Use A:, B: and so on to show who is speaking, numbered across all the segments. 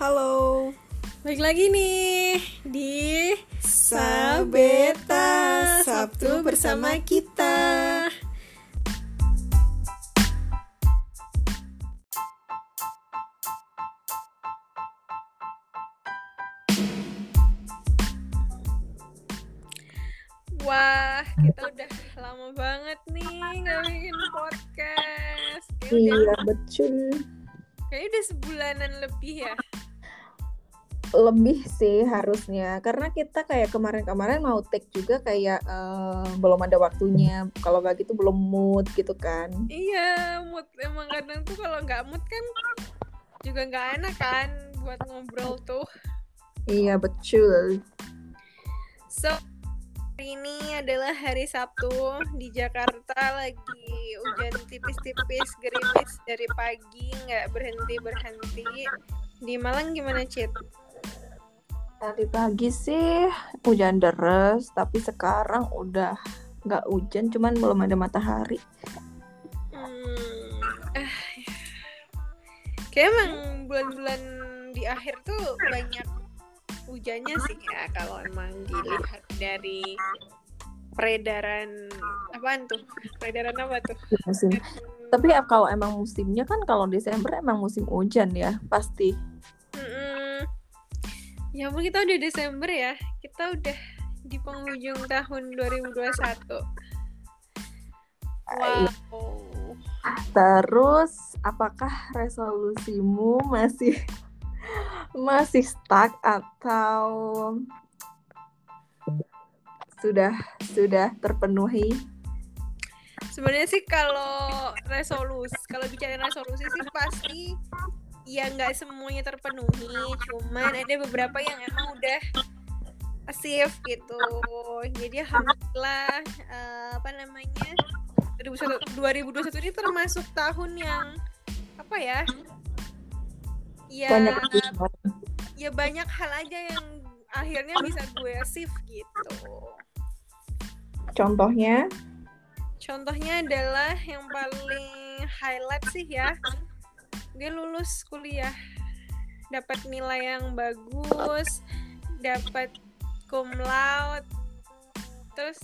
A: Halo,
B: Baik lagi nih di
A: Sabeta Sabtu bersama kita.
B: Wah, kita udah lama banget nih nggak bikin podcast. Udah,
A: Iya betul.
B: kayaknya udah sebulanan lebih ya.
A: Lebih sih harusnya karena kita kayak kemarin-kemarin mau take juga kayak eh, belum ada waktunya. Kalau nggak gitu belum mood gitu kan.
B: Iya, mood emang kadang tuh kalau nggak mood kan juga nggak enak kan buat ngobrol tuh.
A: Iya betul.
B: So, hari ini adalah hari Sabtu di Jakarta lagi hujan tipis-tipis gerimis dari pagi nggak berhenti berhenti. Di Malang gimana Cit?
A: Tadi pagi sih hujan deras, tapi sekarang udah nggak hujan, cuman belum ada matahari.
B: Hmm, ya. kayak emang bulan-bulan di akhir tuh banyak hujannya sih ya kalau emang dilihat dari peredaran apaan tuh? Peredaran apa tuh?
A: Musim. Tapi ya kalau emang musimnya kan kalau Desember emang musim hujan ya, pasti.
B: Ya ampun kita udah Desember ya. Kita udah di penghujung tahun 2021. Wow.
A: Terus apakah resolusimu masih masih stuck atau sudah sudah terpenuhi?
B: Sebenarnya sih kalau resolusi, kalau bicara resolusi sih pasti ya nggak semuanya terpenuhi. Cuman ada beberapa yang emang udah achieve gitu. Jadi alhamdulillah eh, apa namanya 2021 2021 ini termasuk tahun yang apa ya? Ya
A: Banyak
B: ya banyak hal aja yang akhirnya bisa gue achieve gitu.
A: Contohnya
B: Contohnya adalah yang paling highlight sih ya, dia lulus kuliah, dapat nilai yang bagus, dapat cum laude, terus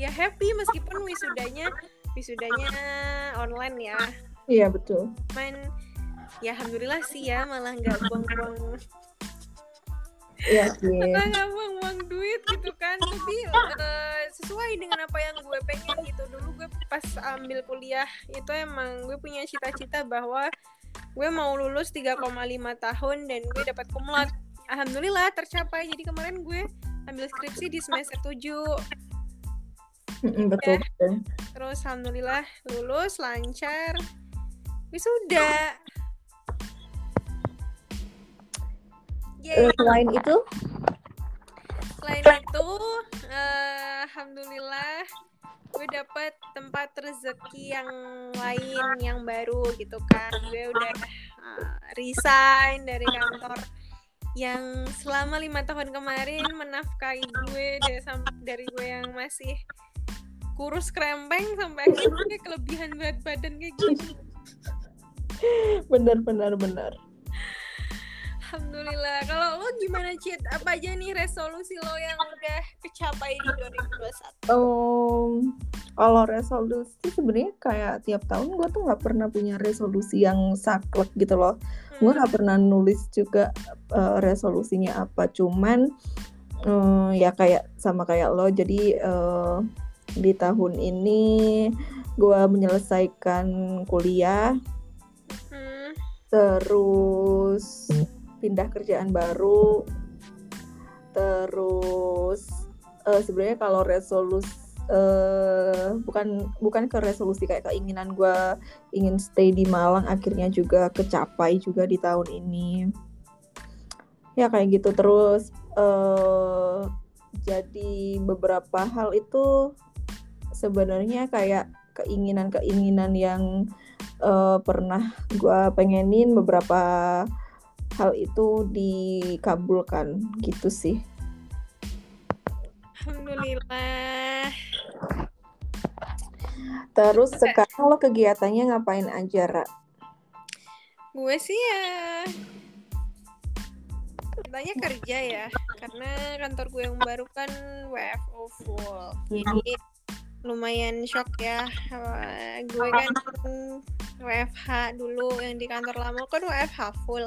B: ya happy meskipun wisudanya wisudanya online ya,
A: iya betul.
B: cuman ya alhamdulillah sih ya malah nggak buang-buang.
A: Iya sih.
B: Kita nggak buang-buang duit gitu kan. Tapi eh, sesuai dengan apa yang gue pengen gitu. Dulu gue pas ambil kuliah itu emang gue punya cita-cita bahwa gue mau lulus 3,5 tahun dan gue dapat laude alhamdulillah tercapai. Jadi kemarin gue ambil skripsi di semester 7
A: Mm-mm, betul betul.
B: terus alhamdulillah lulus lancar. Wisuda.
A: Eh,
B: Yeay.
A: selain itu,
B: Selain itu, eh, alhamdulillah gue dapat tempat rezeki yang lain yang baru gitu kan. Gue udah eh, resign dari kantor yang selama lima tahun kemarin menafkahi gue dari, dari gue yang masih kurus krempeng sampai akhirnya kelebihan berat badan kayak gitu.
A: benar benar benar.
B: Alhamdulillah. Kalau lo gimana Cit? Apa aja nih resolusi lo yang udah kecapai di 2021?
A: Um, kalau resolusi sebenarnya kayak tiap tahun gue tuh nggak pernah punya resolusi yang saklek gitu loh. Gue nggak pernah nulis juga eh, resolusinya apa. Cuman eh, ya kayak sama kayak lo. Jadi eh, di tahun ini gue menyelesaikan kuliah,
B: Hmm.
A: terus pindah kerjaan baru, terus eh, sebenarnya kalau resolusi eh bukan bukan ke resolusi kayak keinginan gue ingin stay di Malang akhirnya juga kecapai juga di tahun ini. Ya kayak gitu. Terus eh jadi beberapa hal itu sebenarnya kayak keinginan-keinginan yang eh, pernah gue pengenin beberapa hal itu dikabulkan gitu sih.
B: Alhamdulillah.
A: Terus sekarang lo kegiatannya ngapain aja, Ra?
B: Gue sih ya ceritanya kerja ya karena kantor gue yang baru kan WFO full. Jadi lumayan shock ya. Eh, gue kan WFH dulu yang di kantor lama kan WFH full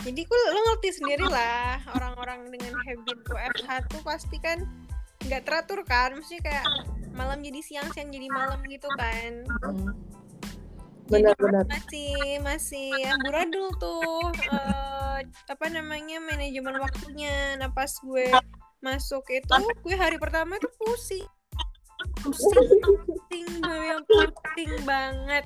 B: jadi gue lo ngerti sendiri lah orang-orang dengan habit WFH tuh pasti kan nggak teratur kan? Mesti kayak malam jadi siang siang jadi malam gitu kan.
A: Hmm. Benar-benar.
B: masih masih amburadul tuh eh, apa namanya manajemen waktunya. Nah pas gue masuk itu gue hari pertama tuh pusing. Pusing pusing gue yang pusing banget.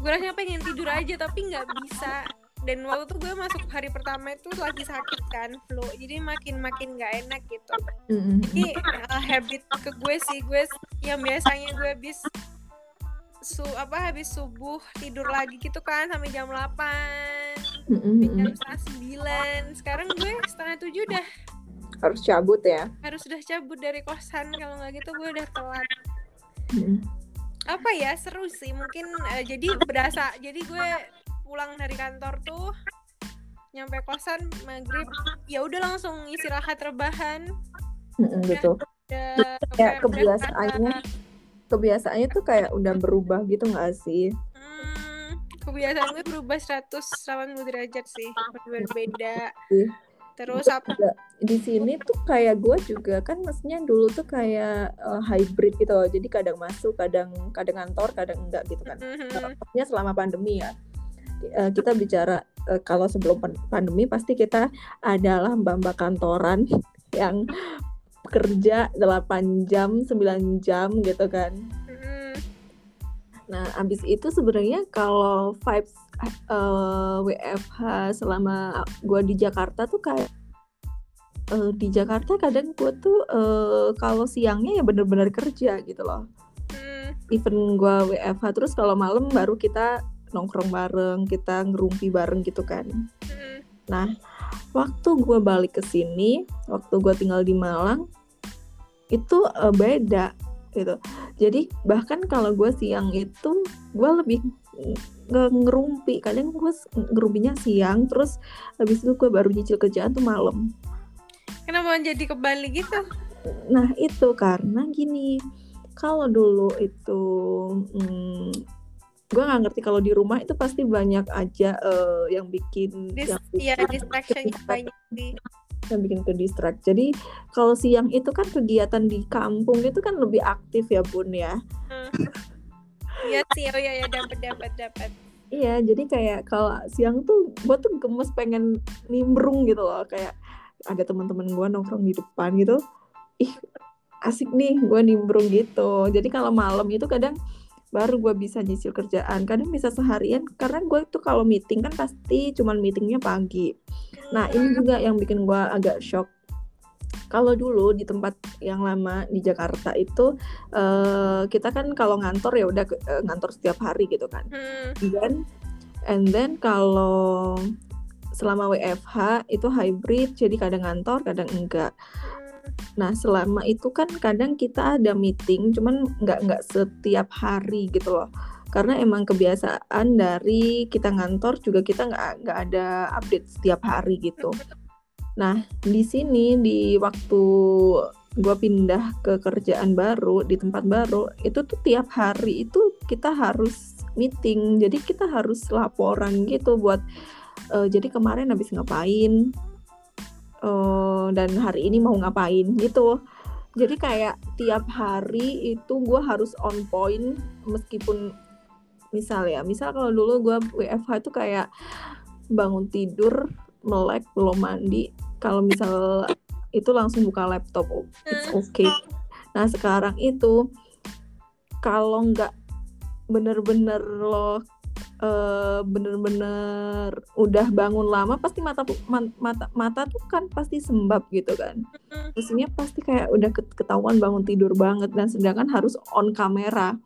B: Gue rasanya pengen tidur aja tapi nggak bisa dan waktu itu gue masuk hari pertama itu lagi sakit kan flu. Jadi makin makin nggak enak gitu. Jadi uh, habit ke gue sih gue yang biasanya gue habis su apa habis subuh tidur lagi gitu kan sampai jam 8
A: Mm-mm.
B: jam setengah sembilan. Sekarang gue setengah tujuh udah.
A: Harus cabut ya.
B: harus udah cabut dari kosan kalau nggak gitu gue udah telat. Apa ya seru sih. Mungkin eh, jadi berasa jadi gue pulang dari kantor tuh nyampe kosan maghrib ya udah langsung istirahat rebahan
A: Mm-mm, Betul.
B: udah
A: Kayak
B: udah-
A: kebiasaannya, kebiasaannya tuh kayak udah berubah gitu nggak sih?
B: Hmm, kebiasaan gue berubah 180 derajat sih berbeda
A: Iya.
B: terus apa
A: di sini tuh kayak gue juga kan maksudnya dulu tuh kayak eh, hybrid gitu loh. Jadi kadang masuk, kadang kadang kantor, kadang enggak gitu kan.
B: Mhm.
A: Maksudnya selama pandemi ya. Eh, kita bicara eh, kalau sebelum pan- pandemi pasti kita adalah mbak-mbak kantoran yang kerja 8 jam, 9 jam gitu kan.
B: Mhm.
A: Nah, abis itu sebenarnya kalau vibes eh, WFH selama gue di Jakarta tuh kayak eh, di Jakarta kadang gue tuh eh, kalau siangnya ya bener-bener kerja gitu loh.
B: Hmm,
A: Even gue WFH terus kalau malam baru kita nongkrong bareng, kita ngerumpi bareng gitu kan. Nah, waktu gue balik ke sini, waktu gue tinggal di Malang, itu eh, beda gitu. Jadi bahkan kalau gue siang itu, gue lebih nge- ngerumpi. Kadang gue ngerumpinya siang, terus habis itu gue baru nyicil kerjaan tuh malam.
B: kenapa jadi kebalik gitu
A: Nah itu karena gini, kalau dulu itu, hmm, gue nggak ngerti kalau di rumah itu pasti banyak aja eh, yang bikin,
B: Dis
A: yang
B: ya
A: bikin
B: distractionnya banyak sih
A: yang bikin ke distract. Jadi kalau siang itu kan kegiatan di kampung itu kan lebih aktif ya bun ya.
B: iya sih oh iya ya dapat dapat dapat
A: Iya, jadi kayak kalau siang tuh gue tuh gemes pengen nimbrung gitu loh, kayak ada teman-teman gue nongkrong di depan gitu, ih asik nih gue nimbrung gitu. Jadi kalau malam itu kadang baru gue bisa nyicil kerjaan, kadang bisa seharian karena gue tuh kalau meeting kan pasti cuman meetingnya pagi. Nah ini juga yang bikin gue agak shock. Kalau dulu di tempat yang lama di Jakarta itu eh, kita kan kalau ngantor ya udah eh, ngantor setiap hari gitu kan.
B: Hmm,
A: Dan and then kalau selama WFH itu hybrid jadi kadang ngantor kadang enggak. Nah selama itu kan kadang kita ada meeting cuman nggak nggak setiap hari gitu loh. Karena emang kebiasaan dari kita ngantor juga kita nggak nggak ada update setiap hari gitu. Nah, di sini di waktu gua pindah ke kerjaan baru di tempat baru, itu tuh tiap hari itu kita harus meeting. Jadi kita harus laporan gitu buat eh, jadi kemarin habis ngapain eh, dan hari ini mau ngapain gitu. Jadi kayak tiap hari itu gua harus on point meskipun misal ya, misal kalau dulu gua WFH itu kayak bangun tidur melek belum mandi. Kalau misal itu langsung buka laptop oh, it's okay. Nah sekarang itu kalau nggak bener-bener lo bener-bener udah bangun lama pasti mata mata mata tuh kan pasti sembab gitu kan. Maksudnya pasti kayak udah ket- ketahuan bangun tidur banget dan sedangkan harus on kamera.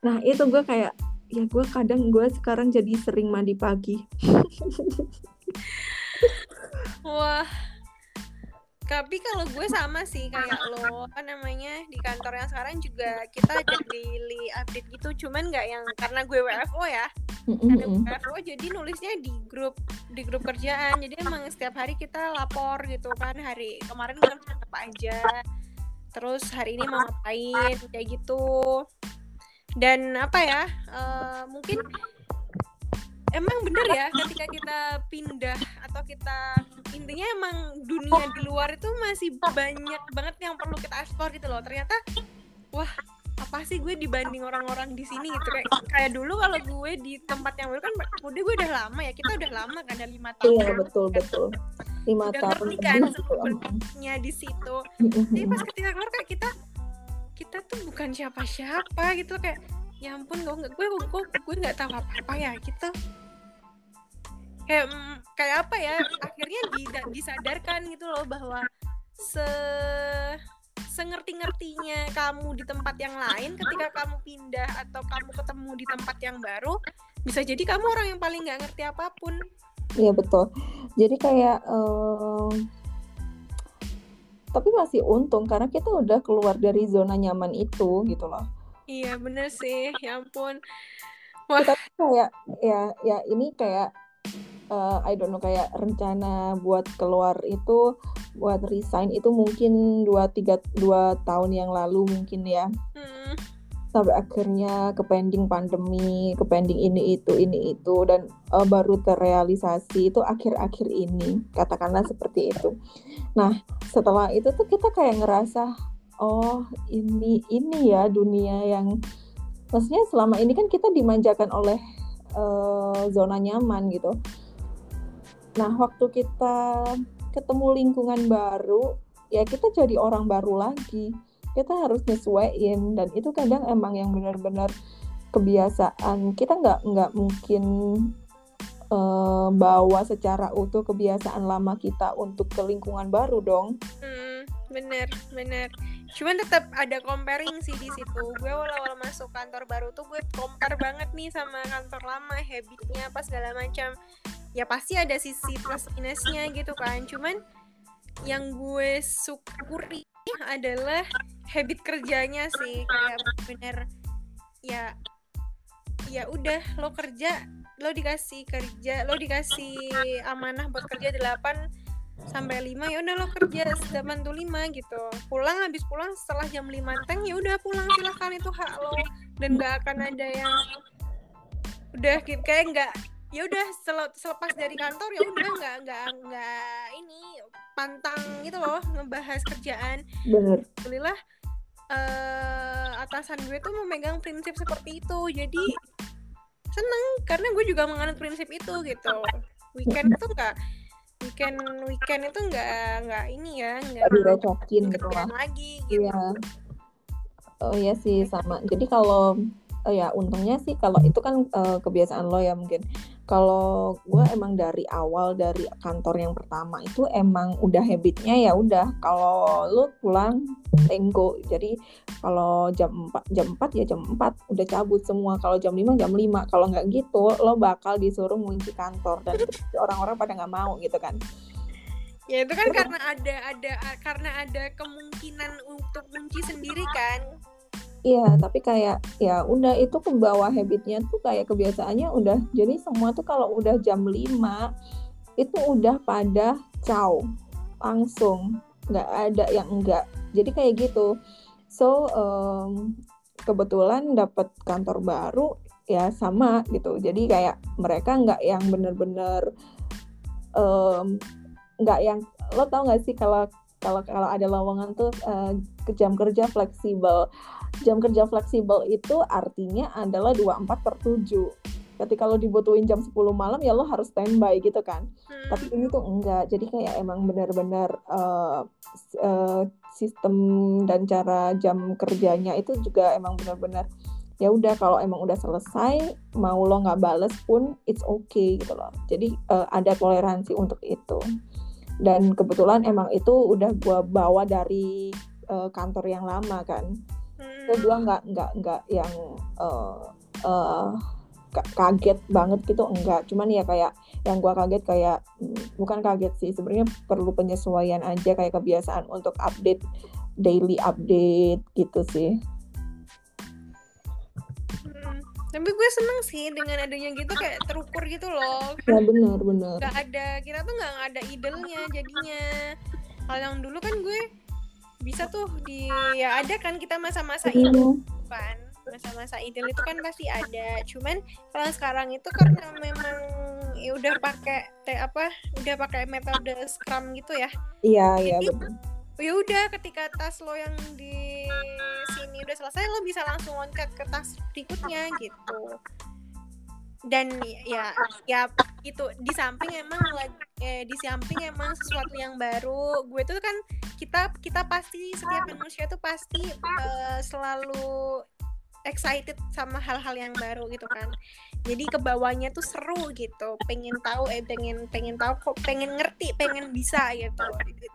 A: Nah itu gue kayak ya gue kadang gue sekarang jadi sering mandi pagi.
B: Wah, tapi kalau gue sama sih kayak lo apa namanya di kantor yang sekarang juga kita ada daily update gitu. Cuman nggak yang karena gue WFO ya. Karena WFO jadi nulisnya di grup di grup kerjaan. Jadi emang setiap hari kita lapor gitu kan. Hari kemarin kan apa aja. Terus hari ini mau ngapain kayak gitu. Dan apa ya uh, mungkin emang bener ya ketika kita pindah atau kita intinya emang dunia di luar itu masih banyak banget yang perlu kita ekspor gitu loh. Ternyata wah apa sih gue dibanding orang-orang di sini gitu? Kayak kayak dulu kalau gue di tempat yang baru kan udah gue udah lama ya kita udah lama kan ada lima tahun
A: iya betul betul. Lima
B: udah
A: tahun
B: ngerti kan
A: gitu.
B: sebenarnya di situ. Tapi pas ketika keluar kayak kita kita tuh bukan siapa-siapa gitu kayak ya ampun gue gue gue gue nggak tahu apa apa ya gitu kayak mm, kayak apa ya akhirnya di, disadarkan gitu loh bahwa se sengerti-ngertinya kamu di tempat yang lain ketika kamu pindah atau kamu ketemu di tempat yang baru bisa jadi kamu orang yang paling nggak ngerti apa pun.
A: Iya betul. Jadi kayak um, tapi masih untung karena kita udah keluar dari zona nyaman itu gitu loh.
B: Iya bener sih. Ya ampun.
A: Wah. kita kayak ya ya ini kayak uh, I don't know kayak rencana buat keluar itu buat resign itu mungkin dua tiga dua tahun yang lalu mungkin ya. Hmm. sampai akhirnya ke pending pandemi ke pending ini itu ini itu dan uh, baru terrealisasi itu akhir-akhir ini katakanlah seperti itu. Nah setelah itu tuh kita kayak ngerasa oh ini ini ya dunia yang maksudnya selama ini kan kita dimanjakan oleh uh, zona nyaman gitu Nah, waktu kita ketemu lingkungan baru, ya kita jadi orang baru lagi. Kita harus nyesuaiin dan itu kadang emang yang benar-benar kebiasaan. Kita nggak nggak mungkin uh, bawa secara utuh kebiasaan lama kita untuk ke lingkungan baru dong.
B: Hmm, bener bener. Cuman tetap ada comparing sih di situ. Gue awal-awal masuk kantor baru tuh gue compare banget nih sama kantor lama, habitnya apa segala macam ya pasti ada sisi plus minusnya gitu kan. Cuman yang gue syukuri adalah habit kerjanya sih. Kayak bener ya ya udah lo kerja lo dikasih kerja lo dikasih amanah buat kerja 8 sampai 5 ya udah lo kerja sedaman tuh 5 gitu. Pulang habis pulang setelah jam 5 teng ya udah pulang silahkan itu hak lo. Dan gak akan ada yang udah kayak nggak ya udah selepas dari kantor ya udah nggak nggak nggak ini pantang gitu loh ngebahas kerjaan.
A: Bener.
B: Alhamdulillah uh, atasan gue tuh memegang prinsip seperti itu. Jadi seneng karena gue juga menganut prinsip itu gitu. Weekend itu nggak weekend weekend itu nggak nggak ini ya nggak
A: direcokin gitu
B: lah. lagi gitu.
A: Iya. oh iya sih sama. Jadi kalau oh ya untungnya sih kalau itu kan uh, kebiasaan lo ya mungkin kalau gue emang dari awal dari kantor yang pertama itu emang udah habitnya ya udah. Kalau lu pulang tenggo jadi kalau jam 4 jam 4 ya jam 4 udah cabut semua. Kalau jam 5 jam 5 kalau nggak gitu lo bakal disuruh ngunci kantor dan orang-orang pada nggak mau gitu kan.
B: Ya itu kan karena ada ada karena ada kemungkinan untuk kunci sendiri kan
A: Iya, tapi kayak ya udah itu ke habitnya tuh kayak kebiasaannya udah jadi semua tuh kalau udah jam 5 itu udah pada caw langsung. Nggak ada yang enggak jadi kayak gitu. So um, kebetulan dapat kantor baru ya sama gitu. Jadi kayak mereka nggak yang bener-bener nggak yang lo tau nggak sih kalau kalau kalau ada lowongan tuh uh, jam kerja fleksibel jam kerja fleksibel itu artinya adalah 24 per 7 ketika lo dibutuhin jam 10 malam ya lo harus standby gitu kan. Hmm. tapi ini tuh enggak. Jadi kayak emang benar-benar uh, uh, sistem dan cara jam kerjanya itu juga emang benar-benar ya udah kalau emang udah selesai mau lo nggak bales pun it's okay gitu loh. Jadi uh, ada toleransi untuk itu. Dan kebetulan emang itu udah gue bawa dari uh, kantor yang lama kan kedua nggak nggak nggak yang uh, uh, kaget banget gitu enggak cuman ya kayak yang gue kaget kayak mm, bukan kaget sih sebenarnya perlu penyesuaian aja kayak kebiasaan untuk update daily update gitu sih.
B: Hmm, tapi gue seneng sih dengan adanya gitu kayak terukur gitu loh.
A: Ya benar benar.
B: Nggak ada kita tuh nggak ada idolnya jadinya. Kalau yang dulu kan gue bisa tuh di ya ada kan kita masa-masa idol
A: Hmm,
B: kan. Masa-masa idol itu kan pasti ada. Cuman kalau sekarang itu karena memang ya udah pakai te- apa udah pakai metode scrum gitu ya.
A: Iya iya benar
B: ya udah ketika tas lo yang di sini udah selesai lo bisa langsung loncat ke tas berikutnya gitu dan ya ya itu di samping emang eh, di samping emang sesuatu yang baru gue tuh kan kita kita pasti setiap manusia tuh pasti eh, selalu excited sama hal-hal yang baru gitu kan. Jadi ke bawahnya tuh seru gitu pengen tahu eh pengen pengen tahu kok pengen ngerti pengen bisa gitu.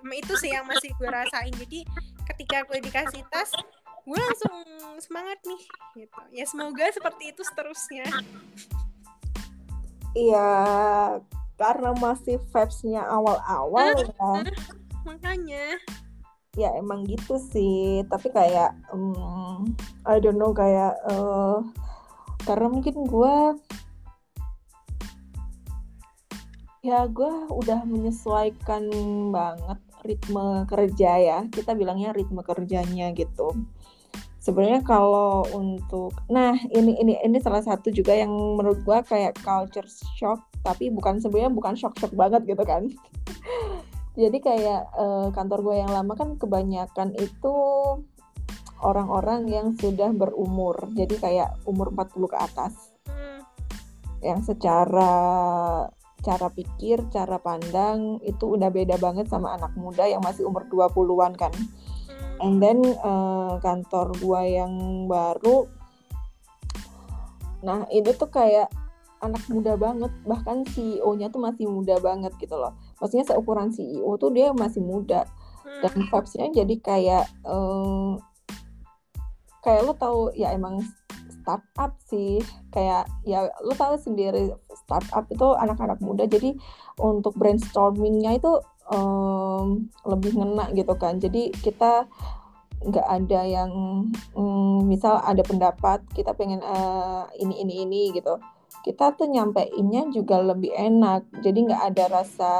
B: Itu sih yang masih gue rasain. Jadi ketika gue dikasih tas gue langsung semangat nih gitu. Ya semoga seperti itu seterusnya
A: iya karena masih vibes-nya awal-awal ya
B: makanya.
A: Ya emang gitu sih. Tapi kayak um, I don't know kayak eh, karena mungkin gue ya gue udah menyesuaikan banget ritme kerja ya. Kita bilangnya ritme kerjanya gitu sebenarnya kalau untuk nah ini ini ini salah satu juga yang menurut gue kayak culture shock tapi bukan sebenarnya bukan shock shock banget gitu kan. Jadi kayak eh, kantor gue yang lama kan kebanyakan itu orang-orang yang sudah berumur jadi kayak umur 40 ke atas.
B: Hmm,
A: yang secara cara pikir, cara pandang itu udah beda banget sama anak muda yang masih umur 20-an kan. And then eh, kantor gua yang baru nah itu tuh kayak anak muda banget, bahkan CEO-nya tuh masih muda banget gitu loh. Maksudnya seukuran CEO tuh dia masih muda
B: hmm.
A: dan vibes-nya jadi kayak eh, kayak lo tahu ya emang startup sih kayak ya lo tahu sendiri startup itu anak-anak muda jadi untuk brainstormingnya itu em, lebih ngena gitu kan. Jadi kita nggak ada yang mm, misal ada pendapat kita pengen eh, ini ini ini gitu. Kita tuh nyampeinnya juga lebih enak. Jadi nggak ada rasa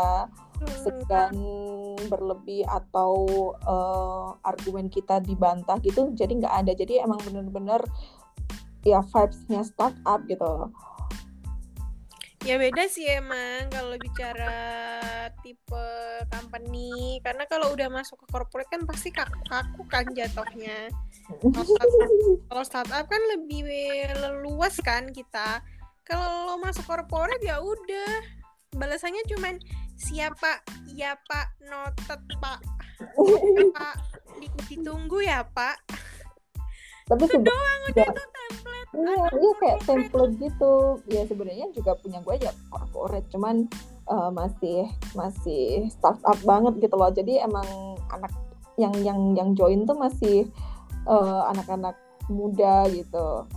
A: segan berlebih atau eh, argumen kita dibantah gitu. Jadi nggak ada. Jadi emang bener-bener ya vibes-nya startup gitu
B: ya beda sih emang kalau bicara tipe company. Karena kalau udah masuk ke corporate kan pasti kaku, kan jatuhnya. Kalau startup, kan lebih luas kan kita. Kalau masuk corporate ya udah. Balasannya cuman siapa ya pak notet pak. Ya, pak Di- ditunggu ya pak
A: tapi
B: itu
A: sebenarnya
B: doang udah itu template.
A: Iya iya kayak template gitu. Ya sebenarnya juga punya gue ya corporate. Cuman eh, masih masih startup banget gitu loh. Jadi emang anak yang yang yang join tuh masih eh, anak-anak muda gitu.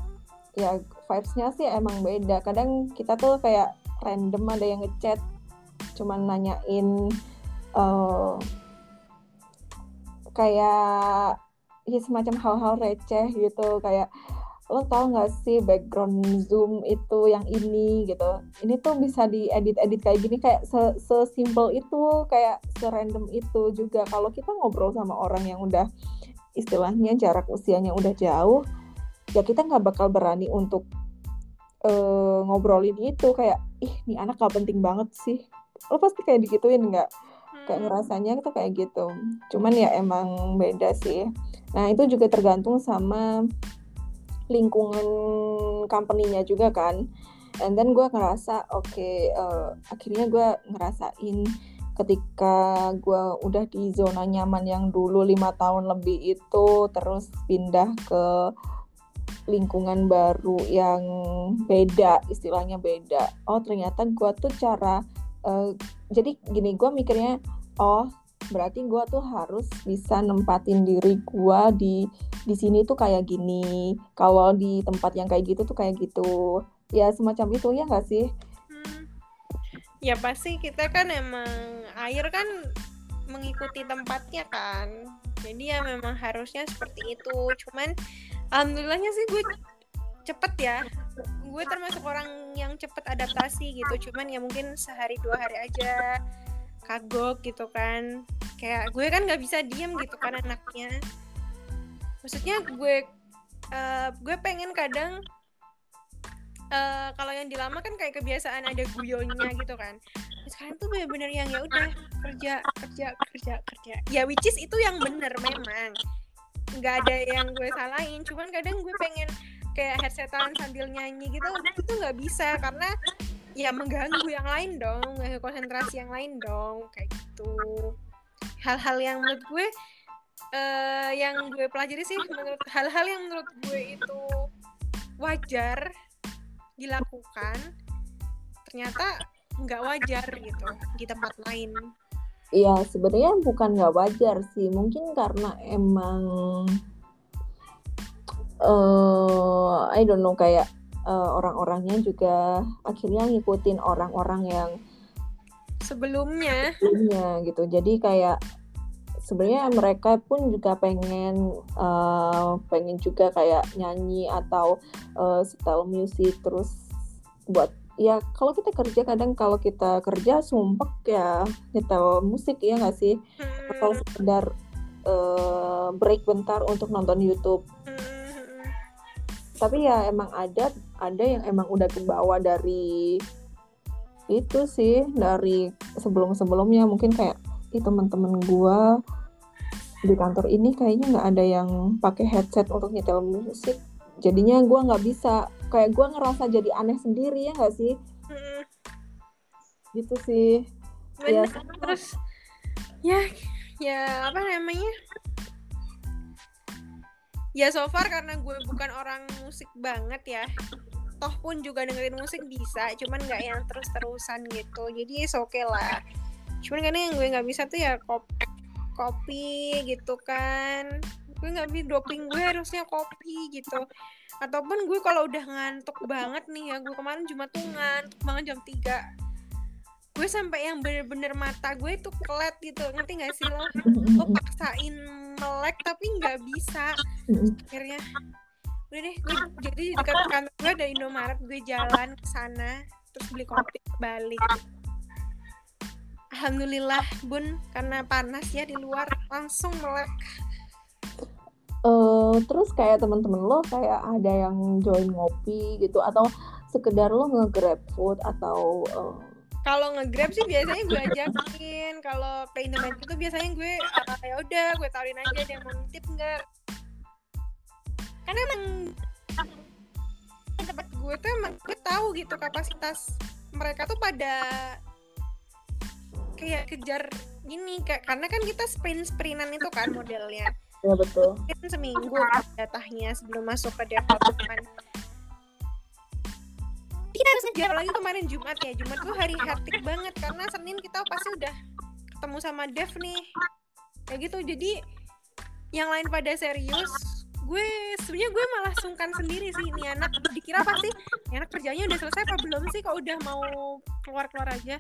A: Ya vibes-nya sih emang beda. Kadang kita tuh kayak random ada yang ngechat cuman nanyain eh, kayak ya semacam hal-hal receh gitu kayak lo tau nggak sih background zoom itu yang ini? gitu. Ini tuh bisa diedit-edit kayak gini kayak se sesimpel itu kayak serandom itu juga. Kalau kita ngobrol sama orang yang udah istilahnya jarak usianya udah jauh ya kita nggak bakal berani untuk eh, ngobrolin itu. Kayak ih nih anak gak penting banget sih. Lo pasti kayak digituin nggak? Kayak
B: Hmm.
A: ngerasanya tuh kayak gitu. Cuman ya emang beda sih nah itu juga tergantung sama lingkungan company-nya juga kan. And then gue ngerasa oke eh, akhirnya gue ngerasain ketika gue udah di zona nyaman yang dulu lima tahun lebih itu terus pindah ke lingkungan baru yang beda istilahnya beda. Oh ternyata gue tuh cara eh, jadi gini gue mikirnya oh berarti gue tuh harus bisa nempatin diri gue di di sini tuh kayak gini kalau di tempat yang kayak gitu tuh kayak gitu ya semacam itu ya nggak sih
B: Hmm. Ya pasti kita kan emang air kan mengikuti tempatnya kan. Jadi ya memang harusnya seperti itu. Cuman alhamdulillahnya sih gue cepet ya. Gue termasuk orang yang cepet adaptasi gitu. Cuman ya mungkin sehari dua hari aja kagok gitu kan. Kayak gue kan nggak bisa diem gitu kan anaknya. Maksudnya gue eh, gue pengen kadang eh, kalau yang di lama kan kayak kebiasaan ada guyonnya gitu kan. Sekarang tuh bener-bener yang ya udah kerja kerja kerja kerja. Ya which is itu yang bener memang. Nggak ada yang gue salahin. Cuman kadang gue pengen kayak headsetan sambil nyanyi gitu itu nggak bisa. Karena ya mengganggu yang lain dong mengganggu konsentrasi yang lain dong kayak gitu hal-hal yang menurut gue eh yang gue pelajari sih menurut hal-hal yang menurut gue itu wajar dilakukan ternyata nggak wajar gitu di tempat lain
A: Iya, sebenarnya bukan nggak wajar sih. Mungkin karena emang eh I don't know kayak eh, orang-orangnya juga akhirnya ngikutin orang-orang yang
B: sebelumnya
A: sebelumnya gitu. Jadi kayak sebenarnya mereka pun juga pengen eh, pengen juga kayak nyanyi atau eh, setel musik terus buat ya kalau kita kerja kadang kalau kita kerja sumpek ya nyetel musik ya nggak sih atau
B: Hmm,
A: sekedar eh, break bentar untuk nonton YouTube.
B: hmm.
A: Tapi ya emang ada ada yang emang udah kebawa dari itu sih dari sebelum-sebelumnya mungkin kayak ih teman-teman gua di kantor ini kayaknya nggak ada yang pakai headset untuk nyetel musik. Jadinya gua nggak bisa kayak gua ngerasa jadi aneh sendiri ya nggak sih?
B: Hmm,
A: Gitu sih. Ya,
B: terus ya ya apa namanya ya so far karena gue bukan orang musik banget ya toh pun juga dengerin musik bisa cuman nggak yang terus terusan gitu. Jadi oke okay lah. Cuman karena yang gue nggak bisa tuh ya kopi kopi gitu kan. Gue nggak bisa doping gue harusnya kopi gitu. Ataupun gue kalau udah ngantuk banget nih ya gue kemarin cuma tuh ngantuk banget jam 3 gue sampai yang bener-bener mata gue tuh kelet gitu ngerti gak sih lo? Gue paksain melek tapi nggak bisa. Akhirnya udah deh gue jadi di dekat kantor gue ada Indomaret gue jalan ke sana terus beli kopi balik. Alhamdulillah bun karena panas ya di luar langsung melek.
A: Eh terus kayak temen-temen lo kayak ada yang join ngopi gitu atau sekedar lo nge-grab food atau eh,
B: kalau nge-grab sih biasanya gue ajakin. Kalau ke Indomaret itu biasanya gue ah, ya udah gue tawarin aja dia mau nitip nggak? Karena emang tempat gue tuh emang gue tahu gitu kapasitas mereka tuh pada kayak kejar gini kayak karena kan kita sprint sprintan itu kan modelnya.
A: Ya betul.
B: Mungkin seminggu datanya sebelum masuk ke development kita harus ngejar lagi kemarin Jumat ya Jumat tuh hari hektik banget karena Senin kita pasti udah ketemu sama Dev nih. Kayak gitu jadi yang lain pada serius gue sebenarnya gue malah sungkan sendiri sih ini anak dikira pasti anak kerjanya udah selesai apa belum sih kok udah mau keluar keluar aja?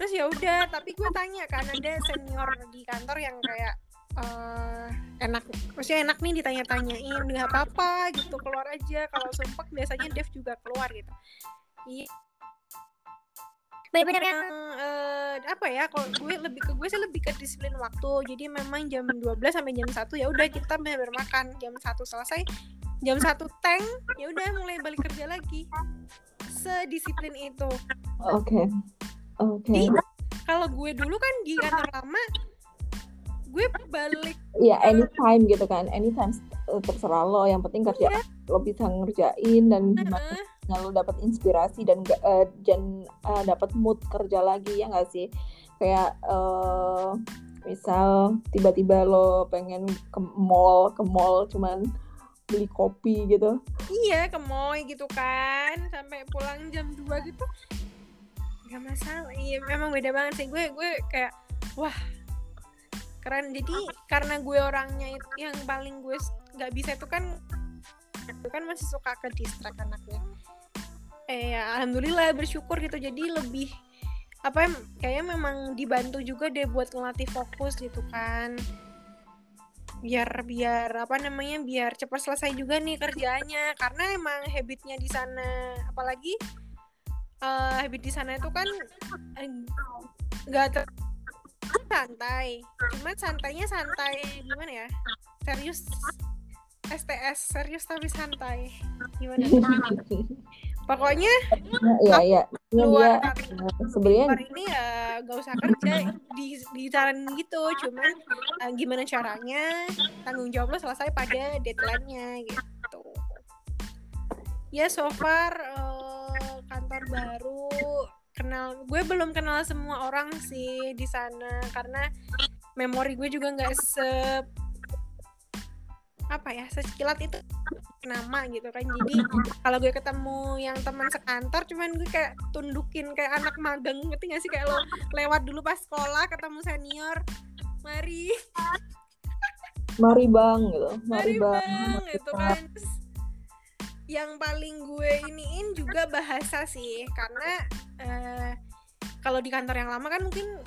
B: Terus ya udah tapi gue tanya kan ada senior di kantor yang kayak eh, enak. Maksudnya enak nih ditanya-tanyain nggak apa-apa gitu keluar aja. Kalau sumpah biasanya Dev juga keluar gitu. Iya. Bener-bener. Yang eh, apa ya kalau gue lebih ke gue sih lebih ke disiplin waktu. Jadi memang jam 12 sampai jam 1 ya udah kita bener-bener makan jam 1 selesai jam 1 tank ya udah mulai balik kerja lagi. Sedisiplin itu.
A: Oke. Oke.
B: Jadi, kalau gue dulu kan di kantor lama gue balik
A: ya anytime gitu kan. Anytime eh, terserah lo. Yang penting kerja
B: Iya.
A: lo bisa ngerjain dan gimana
B: eh,
A: lo dapat inspirasi dan eh, dan eh, dapat mood kerja lagi ya nggak sih? Kayak eh, misal tiba-tiba lo pengen ke mall ke mall cuman beli kopi gitu.
B: Iya ke Moy gitu kan. Sampai pulang jam 2 gitu. Nggak masalah. Iya memang beda banget sih. Gue gue kayak wah keren. Jadi karena gue orangnya itu yang paling gue nggak bisa itu kan itu kan masih suka ke distract anaknya eh ya, alhamdulillah bersyukur gitu. Jadi lebih apa ya, kayaknya memang dibantu juga deh buat ngelatih fokus gitu kan. Biar biar apa namanya biar cepat selesai juga nih kerjanya karena emang habitnya di sana apalagi uh, habit di sana itu kan nggak ter santai. Cuman santainya santai gimana ya? Serius. STS serius tapi santai. Gimana? Pokoknya
A: ya ya
B: luar
A: dia sebenarnya
B: ini ya gak usah kerja di di saran gitu. Cuman uh, gimana caranya tanggung jawab lo selesai pada deadline-nya gitu. Ya so far uh, kantor baru kenal gue belum kenal semua orang sih di sana karena memori gue juga nggak se apa ya sekilat itu nama gitu kan. Jadi kalau gue ketemu yang teman sekantor cuman gue kayak tundukin kayak anak magang ngerti gak sih? Kayak lo lewat dulu pas sekolah ketemu senior mari.
A: Mari bang gitu.
B: Mari, mari bang, bang gitu kan. Terus, yang paling gue iniin juga bahasa sih karena uh, kalau di kantor yang lama kan mungkin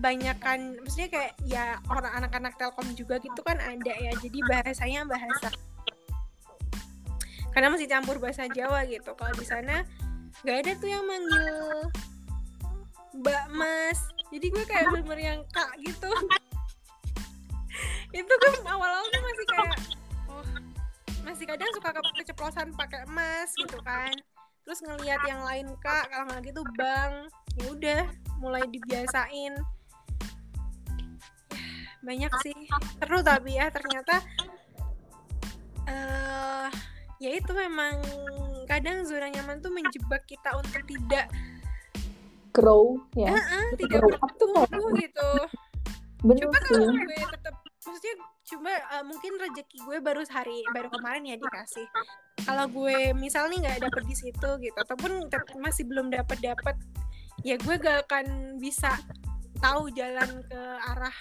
B: banyak kan maksudnya kayak ya orang anak-anak telkom juga gitu kan ada ya jadi bahasanya bahasa. Karena masih campur bahasa Jawa gitu kalau di sana nggak ada tuh yang manggil Mbak Mas jadi gue kayak bener-bener yang kak gitu. Itu kan awal-awal masih kayak masih kadang suka ke keceplosan pakai emas gitu kan. Terus ngelihat yang lain kak kalau nggak gitu bang ya udah mulai dibiasain. Banyak sih. Seru tapi ya ternyata uh, ya itu memang kadang zona nyaman tuh menjebak kita untuk tidak
A: grow ya.
B: Uh -uh, tidak bertumbuh gitu.
A: Bener
B: coba kalau gue tetap maksudnya cuma uh, mungkin rezeki gue baru hari baru kemarin ya dikasih. Kalau gue misalnya nggak dapet di situ gitu ataupun masih belum dapet dapet ya gue gak akan bisa tahu jalan ke arah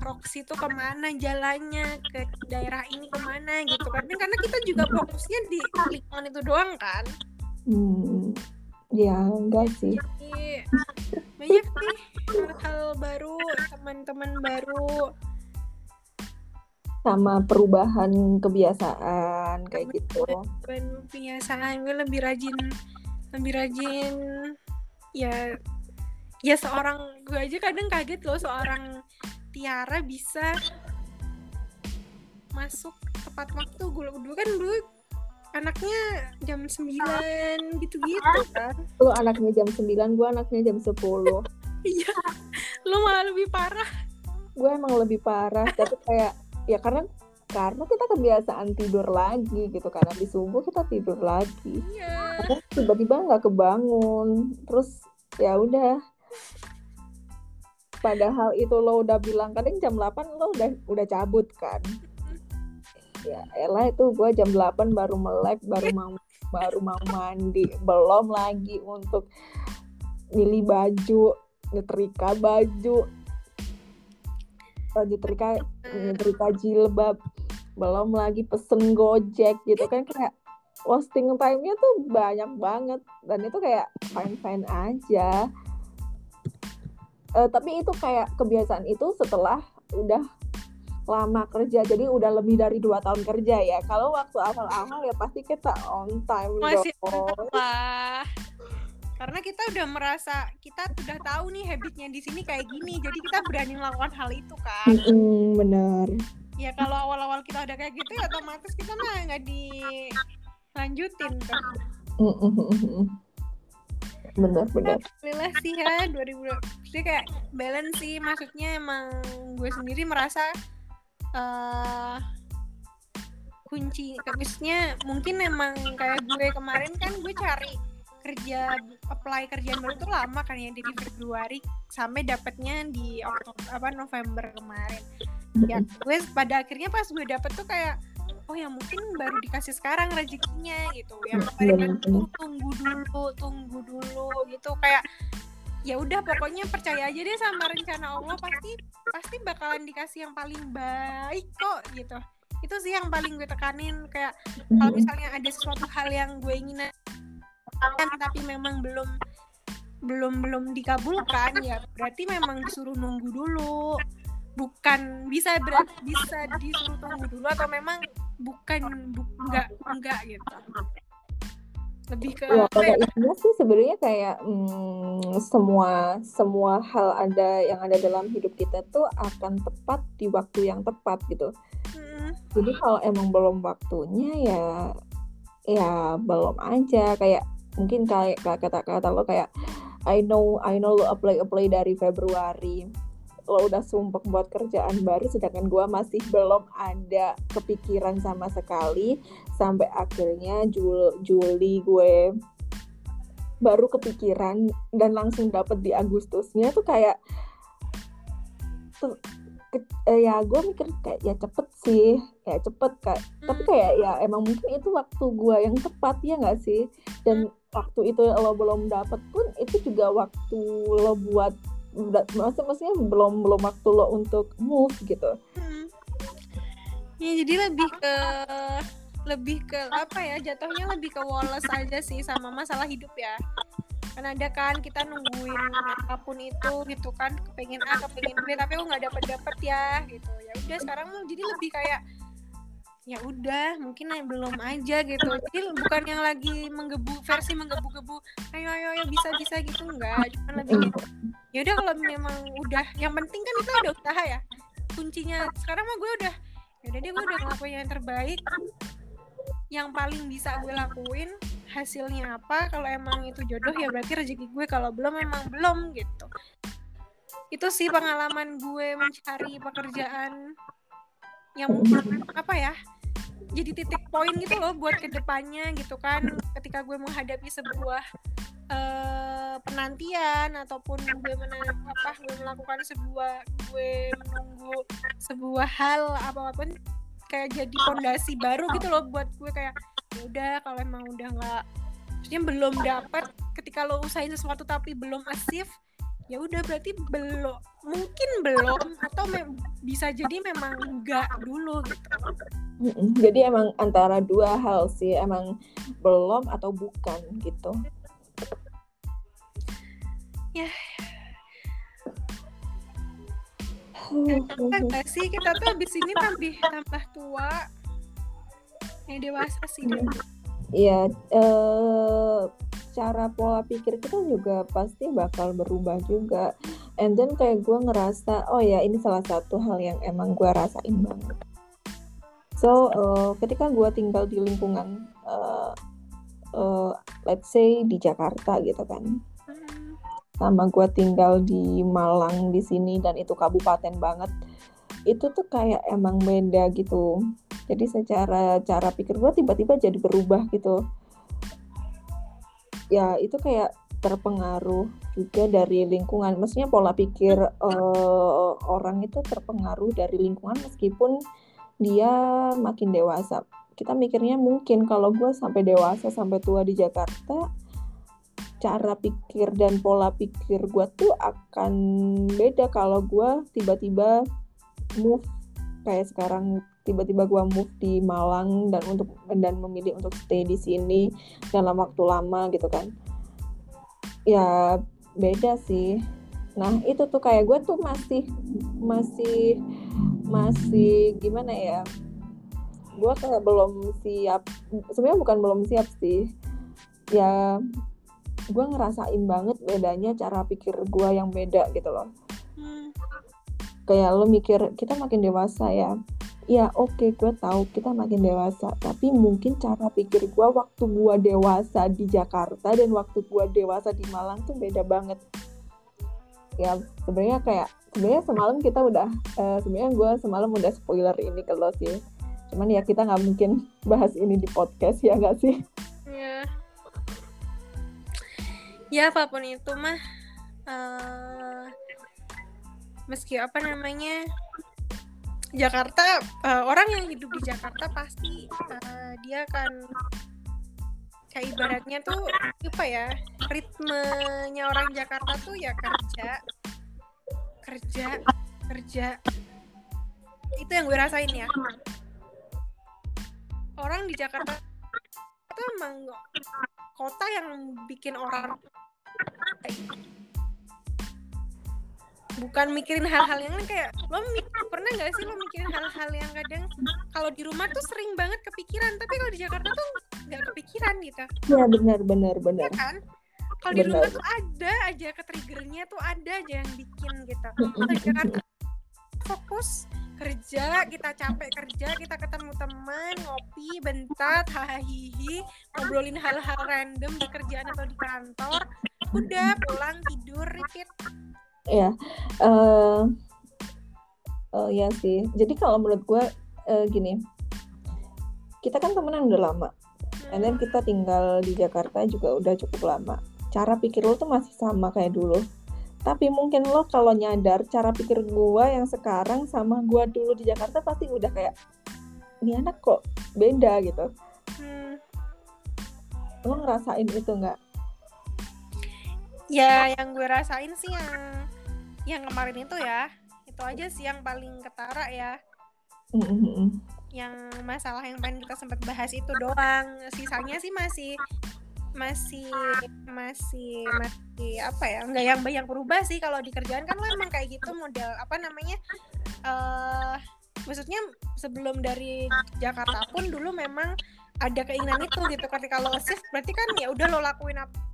B: proxy itu ke mana jalannya ke daerah ini ke mana gitu. Kan karena kita juga fokusnya di lingkungan itu doang kan.
A: Hmm, ya enggak sih.
B: Jadi, banyak sih hal-hal baru teman-teman baru
A: sama perubahan kebiasaan kayak gitu.
B: kebiasaan gue lebih rajin lebih rajin ya ya seorang gue aja kadang kaget loh seorang Tiara bisa masuk tepat waktu. Gue dulu kan dulu anaknya jam 9 gitu-gitu kan.
A: lu anaknya jam 9 gue anaknya jam 10
B: iya lu malah lebih parah.
A: Gue emang lebih parah tapi kayak ya karena karena kita kebiasaan tidur lagi gitu kan habis subuh kita tidur lagi.
B: Iya.
A: tiba-tiba nggak kebangun terus ya udah. Padahal itu lo udah bilang kadang jam 8 lo udah udah cabut kan. Ya elah itu gue jam 8 baru melek baru mau baru mau mandi. Belum lagi untuk milih baju nyetrika baju. Nyetrika nyetrika jilbab belum lagi pesen gojek gitu kan kayak wasting time-nya tuh banyak banget. Dan itu kayak fine fine aja. Uh, tapi itu kayak kebiasaan itu setelah udah lama kerja jadi udah lebih dari dua tahun kerja ya. Kalau waktu awal-awal ya pasti kita on time
B: masih
A: dong.
B: lah karena kita udah merasa kita udah tahu nih habitnya di sini kayak gini jadi kita berani melakukan hal itu kan?
A: Mm, bener
B: ya kalau awal-awal kita udah kayak gitu ya otomatis kita mah nggak dilanjutin kan?
A: Benar benar.
B: Alhamdulillah sih ya 2000 jadi kayak balance sih maksudnya emang gue sendiri merasa uh, kunci maksudnya mungkin emang kayak gue kemarin kan gue cari kerja apply kerjaan baru itu lama kan ya dari Februari sampai dapetnya di Oktober apa November kemarin. Ya gue pada akhirnya pas gue dapet tuh kayak oh ya mungkin baru dikasih sekarang rezekinya gitu. Yang kemarin kan tunggu dulu tunggu dulu gitu. Kayak ya udah pokoknya percaya aja deh sama rencana Allah pasti pasti bakalan dikasih yang paling baik kok gitu. Itu sih yang paling gue tekanin kayak kalau misalnya ada sesuatu hal yang gue ingin tapi memang belum belum belum dikabulkan ya berarti memang disuruh nunggu dulu. Bukan bisa ber, bisa disuruh tunggu dulu atau memang bukan bu, enggak enggak gitu. Lebih ke
A: ya, pada intinya sih sebenarnya kayak hmm, semua semua hal ada yang ada dalam hidup kita tuh akan tepat di waktu yang tepat gitu. Hmm. jadi kalau emang belum waktunya ya ya belum aja. Kayak mungkin kayak kata-kata lo kayak I know I know lo apply apply dari Februari lo udah sumpah buat kerjaan baru sedangkan gue masih belum ada kepikiran sama sekali sampai akhirnya Jul Juli gue baru kepikiran dan langsung dapet di Agustusnya tuh kayak tuh ke, eh, ya gue mikir kayak ya cepet sih ya cepet kak hmm. tapi kayak ya emang mungkin itu waktu gue yang tepat ya nggak sih dan hmm. Waktu itu lo belum dapet pun itu juga waktu lo buat maksud maksudnya belum belum waktu lo untuk move gitu. Hmm.
B: ya jadi lebih ke lebih ke apa ya jatuhnya lebih ke Wallace aja sih sama masalah hidup ya. Kan ada kan kita nungguin apa pun itu gitu kan kepengen A kepengen B tapi aku nggak dapet dapet ya gitu. Ya udah sekarang jadi lebih kayak ya udah mungkin belum aja gitu. Jadi bukan yang lagi menggebu versi menggebu-gebu ayo ayo ayo bisa bisa gitu enggak. Cuma lebih ya udah kalau memang udah yang penting kan itu ada usaha ya kuncinya. Sekarang mah gue udah ya udah dia gue udah ngelakuin yang terbaik. Yang paling bisa gue lakuin hasilnya apa kalau emang itu jodoh ya berarti rezeki gue. Kalau belum emang belum gitu. Itu sih pengalaman gue mencari pekerjaan yang mungkin apa ya jadi titik poin gitu loh buat ke depannya gitu kan ketika gue menghadapi sebuah uh, penantian ataupun gue mana apa gue melakukan sebuah gue menunggu sebuah hal apa pun kayak jadi fondasi baru gitu loh buat gue kayak ya udah kalau emang udah nggak maksudnya belum dapat ketika lo usahain sesuatu tapi belum asif ya udah berarti belum mungkin belum atau bisa jadi memang enggak dulu gitu.
A: Jadi emang antara dua hal sih emang belum atau bukan gitu.
B: Ya. Enggak sih kita tuh abis ini tambah tambah tua. Yang dewasa sih
A: Iya, eh, cara pola pikir kita juga pasti bakal berubah juga. And then kayak gue ngerasa oh ya ini salah satu hal yang emang gue rasain banget. So uh, ketika gue tinggal di lingkungan uh, uh, let's say di Jakarta gitu kan. Sama gue tinggal di Malang di sini dan itu kabupaten banget itu tuh kayak emang beda gitu jadi secara cara pikir gue tiba-tiba jadi berubah gitu ya itu kayak terpengaruh juga dari lingkungan. Maksudnya pola pikir uh, orang itu terpengaruh dari lingkungan meskipun dia makin dewasa. Kita mikirnya mungkin kalau gue sampai dewasa sampai tua di Jakarta, cara pikir dan pola pikir gue tuh akan beda kalau gue tiba-tiba move kayak sekarang tiba-tiba gue move di Malang dan untuk dan memilih untuk stay di sini dalam waktu lama gitu kan. Ya beda sih. Nah itu tuh kayak gue tuh masih masih masih gimana ya? Gue kayak belum siap sebenarnya bukan belum siap sih. Ya gue ngerasain banget bedanya cara pikir gue yang beda gitu loh. Hmm. kayak lo mikir kita makin dewasa ya ya oke okay, gue tahu kita makin dewasa tapi mungkin cara pikir gue waktu gue dewasa di Jakarta dan waktu gue dewasa di Malang tuh beda banget. Ya sebenarnya kayak sebenarnya semalam kita udah uh, sebenarnya gue semalam udah spoiler ini ke lo sih. Cuman ya kita nggak mungkin bahas ini di podcast ya nggak sih?
B: Ya ya apa pun itu mah uh, meski apa namanya Jakarta uh, orang yang hidup di Jakarta pasti uh, dia akan kayak ibaratnya tuh apa ya ritmenya orang Jakarta tuh ya kerja kerja kerja. Itu yang gue rasain ya. Orang di Jakarta itu emang kota yang bikin orang bukan mikirin hal-hal yang kayak lo mik pernah nggak sih lo mikirin hal-hal yang kadang kalau di rumah tuh sering banget kepikiran tapi kalau di Jakarta tuh nggak kepikiran gitu?
A: Ya benar benar benar.
B: Ya kan? Kalau di rumah tuh ada aja ke triggernya tuh ada aja yang bikin gitu. Kalau di Jakarta fokus kerja kita capek kerja kita ketemu teman ngopi bentar hahihi ngobrolin hal-hal random di kerjaan atau di kantor udah pulang tidur repeat
A: ya uh, uh, ya sih. Jadi kalau menurut gue uh, gini. Kita kan temenan udah lama. And then kita tinggal di Jakarta juga udah cukup lama. Cara pikir lo tuh masih sama kayak dulu. Tapi mungkin lo kalau nyadar cara pikir gue yang sekarang sama gue dulu di Jakarta pasti udah kayak ini anak kok beda gitu. Hmm. lo ngerasain itu nggak?
B: Ya yang gue rasain sih yang yang kemarin itu ya. Itu aja sih yang paling ketara ya. Mm-hmm. yang masalah yang pengen kita sempat bahas itu doang. Sisanya sih masih masih masih masih apa ya? Nggak yang banyak berubah sih. Kalau di kerjaan kan lo emang kayak gitu model apa namanya uh, maksudnya sebelum dari Jakarta pun dulu memang ada keinginan itu gitu. Ketika lo shift berarti kan ya udah lo lakuin apa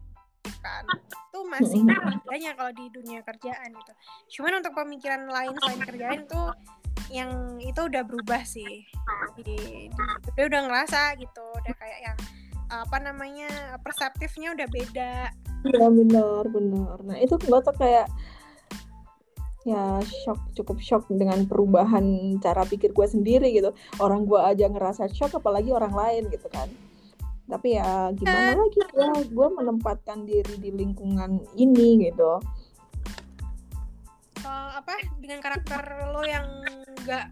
B: kan. Itu masih banyak kalau di dunia kerjaan gitu. Cuman untuk pemikiran lain selain kerjaan tuh yang itu udah berubah sih. Jadi dia udah ngerasa gitu. Udah kayak yang apa namanya perseptifnya udah beda.
A: Iya benar benar. Nah itu gue tuh kayak ya shock cukup shock dengan perubahan cara pikir gue sendiri gitu. Orang gue aja ngerasa shock apalagi orang lain gitu kan tapi ya gimana lagi ya gue menempatkan diri di lingkungan ini gitu.
B: Uh, apa dengan karakter lo yang nggak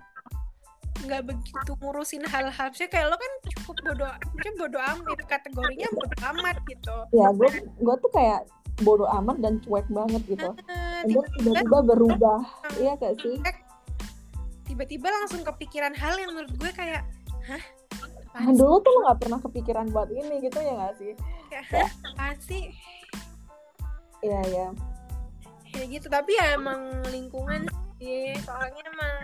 B: nggak begitu ngurusin hal-hal. Sih kayak lo kan cukup bodoh mungkin bodoh amat kategorinya bodoh amat gitu.
A: Ya gue gue tuh kayak bodoh amat dan cuek banget gitu. Uh, tiba-tiba berubah. iya gak sih?
B: Tiba-tiba langsung kepikiran hal yang menurut gue kayak hah
A: Nah, dulu tuh lo gak pernah kepikiran buat ini gitu ya gak sih?
B: Kayak, pasti.
A: Iya, iya.
B: Ya gitu, tapi ya emang lingkungan sih. Soalnya emang,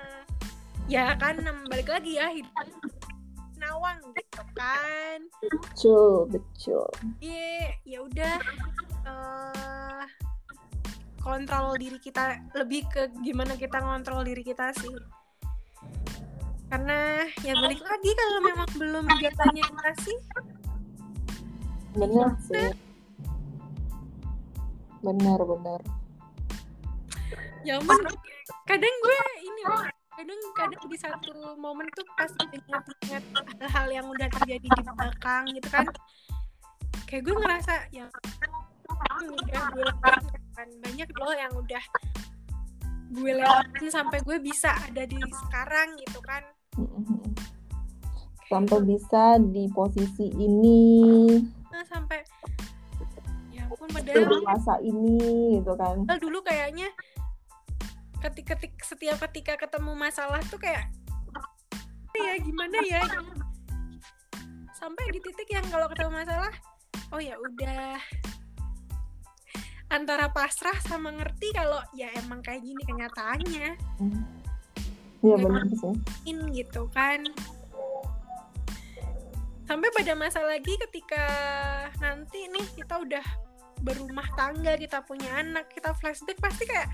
B: ya kan balik lagi ya, hidup nawang gitu kan.
A: Betul, betul.
B: Iya, ya udah. Uh, kontrol diri kita lebih ke gimana kita ngontrol diri kita sih karena ya balik lagi kalau memang belum jalannya kasih
A: benar sih. Benar. Benar
B: ya ampun kadang gue ini loh kadang kadang di satu momen tuh pas ingat-ingat hal-hal yang udah terjadi di belakang gitu kan kayak gue ngerasa ya udah gue lakukan banyak loh yang udah gue lewatin sampai gue bisa ada di sekarang gitu kan
A: sampai bisa di posisi ini.
B: Nah, sampai ya ampun padahal
A: masa ini gitu kan.
B: Dulu kayaknya ketik ketik setiap ketika ketemu masalah tuh kayak ya gimana ya? Sampai di titik yang kalau ketemu masalah oh ya udah. Antara pasrah sama ngerti kalau ya emang kayak gini kenyataannya. Hmm
A: Iya benar sih.
B: Gitu kan. Sampai pada masa lagi ketika nanti nih kita udah berumah tangga, kita punya anak, kita flashback pasti kayak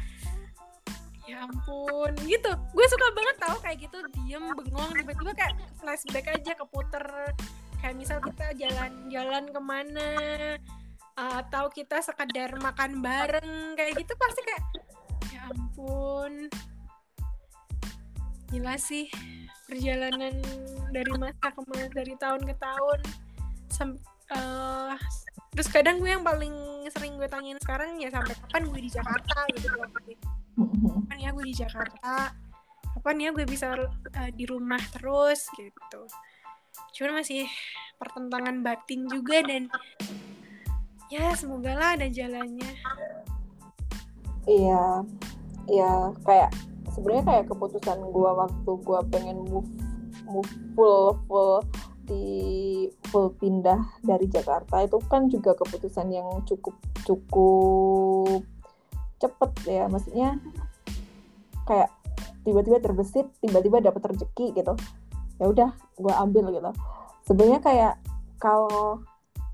B: ya ampun gitu gue suka banget tau kayak gitu diem bengong tiba-tiba kayak flashback aja keputer kayak misal kita jalan-jalan ke mana atau kita sekedar makan bareng kayak gitu pasti kayak ya ampun gila sih perjalanan dari masa ke masa dari tahun ke tahun Sam uh, terus kadang gue yang paling sering gue tanyain sekarang ya sampai kapan gue di Jakarta gitu loh. Kapan ya gue di Jakarta? Kapan ya gue bisa uh, di rumah terus gitu. Cuman masih pertentangan batin juga dan ya semoga lah ada jalannya.
A: Iya iya kayak sebenarnya kayak keputusan gue waktu gue pengen move move full full di full pindah dari Jakarta itu kan juga keputusan yang cukup cukup cepet ya. Maksudnya kayak tiba-tiba terbesit tiba-tiba dapat rezeki gitu. Ya udah gue ambil gitu. Sebenarnya kayak kalau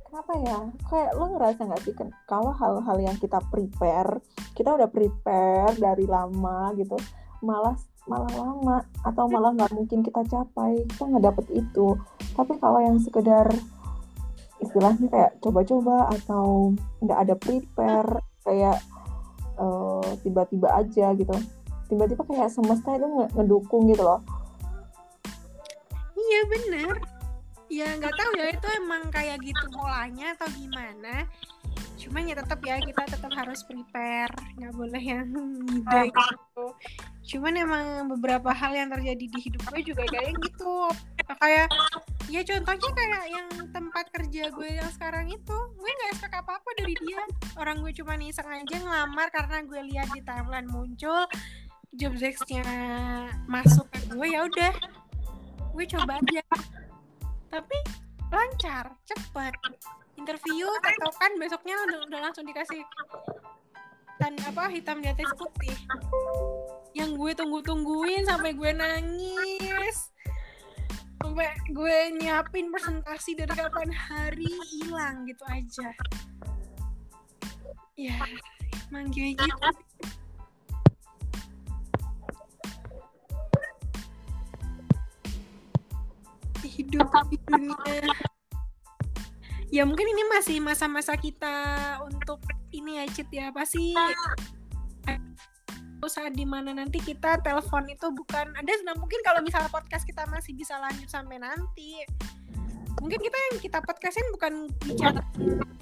A: kenapa ya? Kayak lo ngerasa nggak sih kan kalau hal-hal yang kita prepare kita udah prepare dari lama gitu malah malah lama atau malah nggak mungkin kita capai. Kita nggak dapet itu. Tapi kalau yang sekedar istilahnya kayak coba-coba atau nggak ada prepare kayak uh, tiba-tiba aja gitu. Tiba-tiba kayak semesta itu ngedukung gitu loh.
B: Iya bener. Ya nggak tahu ya itu emang kayak gitu polanya atau gimana cuman ya tetap ya kita tetap harus prepare. Nggak boleh yang ide gitu. Cuman emang beberapa hal yang terjadi di hidup gue juga kayak gitu. Kayak ya contohnya kayak yang tempat kerja gue yang sekarang itu gue nggak expect apa apa dari dia. Orang gue cuma iseng aja ngelamar karena gue lihat di timeline muncul job desknya masuk ke gue ya udah. Gue coba aja. Tapi lancar cepet interview atau kan besoknya udah, udah langsung dikasih dan apa hitam di atas putih yang gue tunggu-tungguin sampai gue nangis. Sampai gue nyiapin presentasi dari kapan hari hilang gitu aja. Ya emang gitu hidup di dunia ya mungkin ini masih masa-masa kita untuk ini ya Cit ya. Pasti saat di mana nanti kita telepon itu bukan ada nah mungkin kalau misalnya podcast kita masih bisa lanjut sampai nanti mungkin kita yang kita podcastin bukan bicara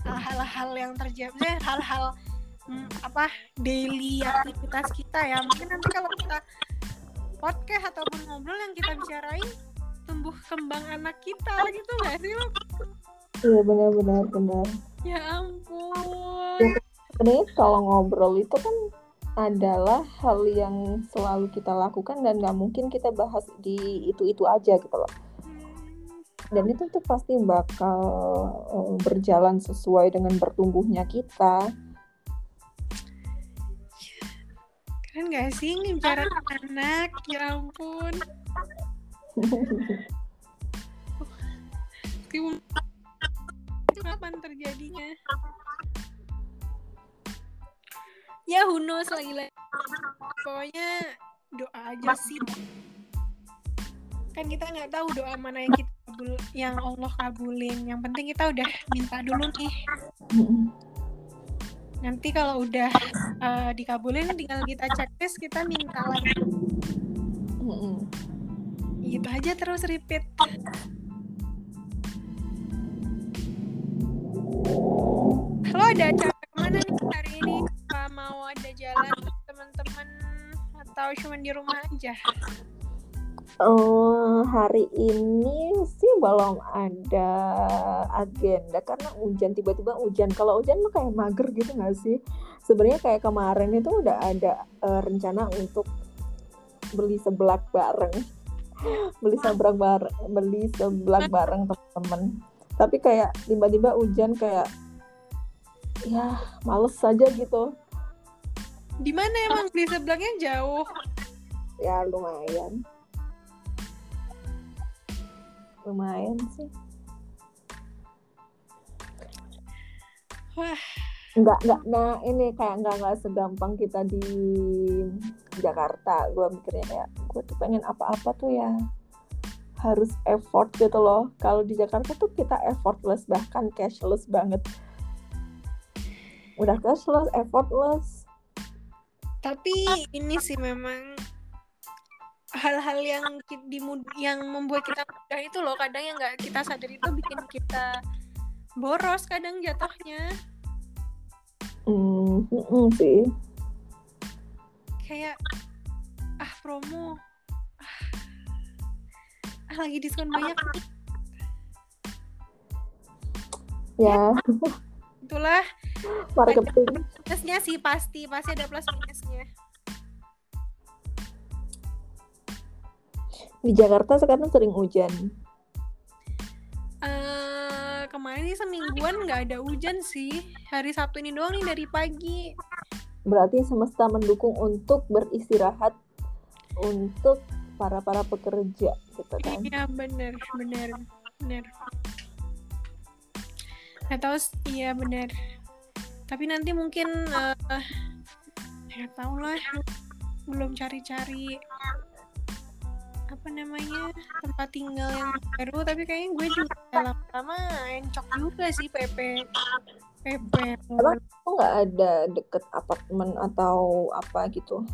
B: hal-hal yang terjadi hal-hal hmm, apa daily aktivitas kita ya. Mungkin nanti kalau kita podcast ataupun ngobrol yang kita bicarain tumbuh kembang anak kita gitu gak sih lo
A: Iya benar-benar benar.
B: Ya ampun.
A: Ya, sebenarnya kalau ngobrol itu kan adalah hal yang selalu kita lakukan dan nggak mungkin kita bahas di itu-itu aja gitu loh. Dan itu tuh pasti bakal uh, berjalan sesuai dengan bertumbuhnya kita.
B: Keren gak sih bicara anak? Ya ampun. kapan terjadinya? Ya who knows lagi-lagi. Pokoknya doa aja sih. Kan kita nggak tahu doa mana yang kita kabul yang Allah kabulin. Yang penting kita udah minta dulu nih. Nanti kalau udah uh, dikabulin tinggal kita checklist kita minta lagi. Gitu aja terus repeat lo ada acara ke mana nih hari ini apa mau ada jalan teman-teman atau cuma di rumah aja
A: Oh, hari ini sih belum ada agenda karena hujan tiba-tiba hujan. Kalau hujan lo kayak mager gitu gak sih? Sebenarnya kayak kemarin itu udah ada uh, rencana untuk beli seblak bareng, beli seblak bareng, beli seblak bareng teman-teman. Tapi kayak tiba-tiba hujan kayak ya males saja gitu.
B: Di mana emang? Di sebelahnya jauh.
A: Ya lumayan. Lumayan sih.
B: Wah.
A: Nggak nggak nah ini kayak nggak nggak segampang kita di Jakarta. Gue mikirnya kayak gue tuh pengen apa-apa tuh ya harus effort gitu loh. Kalau di Jakarta tuh kita effortless bahkan cashless banget. Udah cashless effortless.
B: Tapi ini sih memang hal-hal yang dimud yang membuat kita mudah itu loh. Kadang yang nggak kita sadar itu bikin kita boros kadang jatuhnya.
A: Mm, mm, sih.
B: Kayak ah promo ah lagi diskon banyak.
A: Ya.
B: Itulah.
A: Marketing
B: minusnya sih pasti. Pasti ada plus minusnya.
A: Di Jakarta sekarang sering hujan.
B: Kemarin sih semingguan nggak ada hujan sih. Hari Sabtu ini doang nih dari pagi.
A: Berarti semesta mendukung untuk beristirahat untuk para para pekerja gitu kan.
B: Iya bener. Nggak tahu s- iya bener. Tapi nanti mungkin eh nggak tahu lah belum cari-cari apa namanya tempat tinggal yang baru tapi kayaknya gue juga lama-lama encok juga sih PP PP
A: Lu nggak ada deket apartemen atau apa gitu?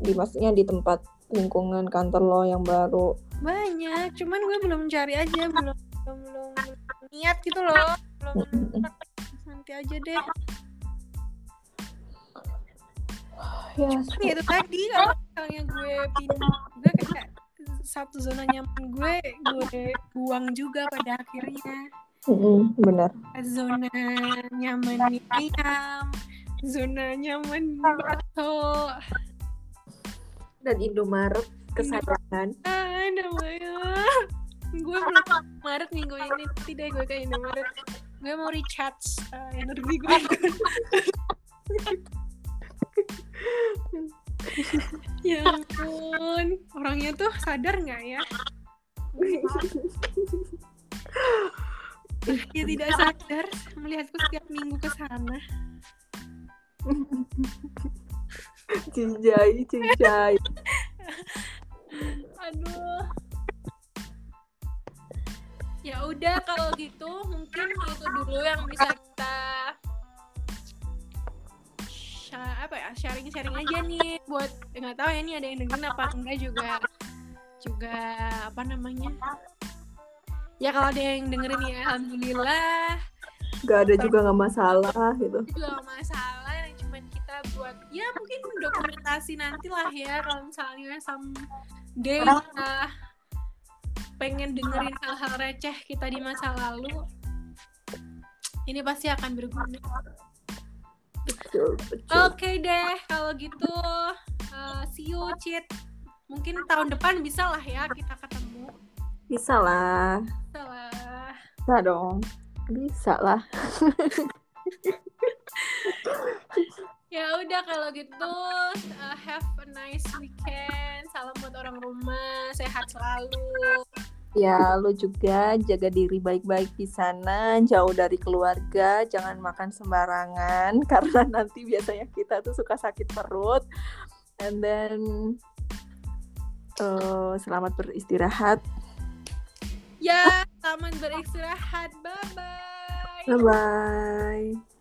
A: Di maksudnya di tempat lingkungan kantor lo yang baru.
B: banyak cuman gue belum cari aja belum belum belum, belum niat gitu loh. Belum nanti aja deh.
A: Ya,
B: Cuman ya itu tadi kalau misalnya gue pindah juga kayak satu zona nyaman gue gue buang juga pada akhirnya.
A: Mm-mm, benar.
B: zona nyaman mie ayam zona nyaman bakso
A: Dan Indomaret kesadaran.
B: namanya gue belum Maret minggu ini. Deh gue ke Indomaret. Gue mau recharge uh, energi gue ya ampun. Orangnya tuh sadar nggak ya? Ya tidak sadar. Melihatku setiap minggu ke sana
A: Cinjai, cinjai.
B: aduh ya udah kalau gitu mungkin itu dulu yang bisa kita apa ya sharing sharing aja nih buat nggak tahu ya ini ada yang dengerin apa enggak juga juga apa namanya ya kalau ada yang dengerin ya alhamdulillah
A: Gak ada juga nggak masalah gitu.
B: itu juga nggak masalah ya mungkin dokumentasi nanti lah ya kalau misalnya someday kita pengen dengerin hal-hal receh kita di masa lalu ini pasti akan berguna
A: Betul, betul.
B: oke deh kalau gitu uh, see you cheat mungkin tahun depan bisa lah ya kita ketemu
A: Bisa lah.
B: bisa lah
A: Bisa dong. Bisa lah.
B: ya udah kalau gitu uh, have a nice weekend salam buat orang rumah sehat selalu
A: Ya, lu juga jaga diri baik-baik di sana, jauh dari keluarga, jangan makan sembarangan karena nanti biasanya kita tuh suka sakit perut. And then eh, selamat beristirahat.
B: ya selamat beristirahat bye bye
A: Bye bye.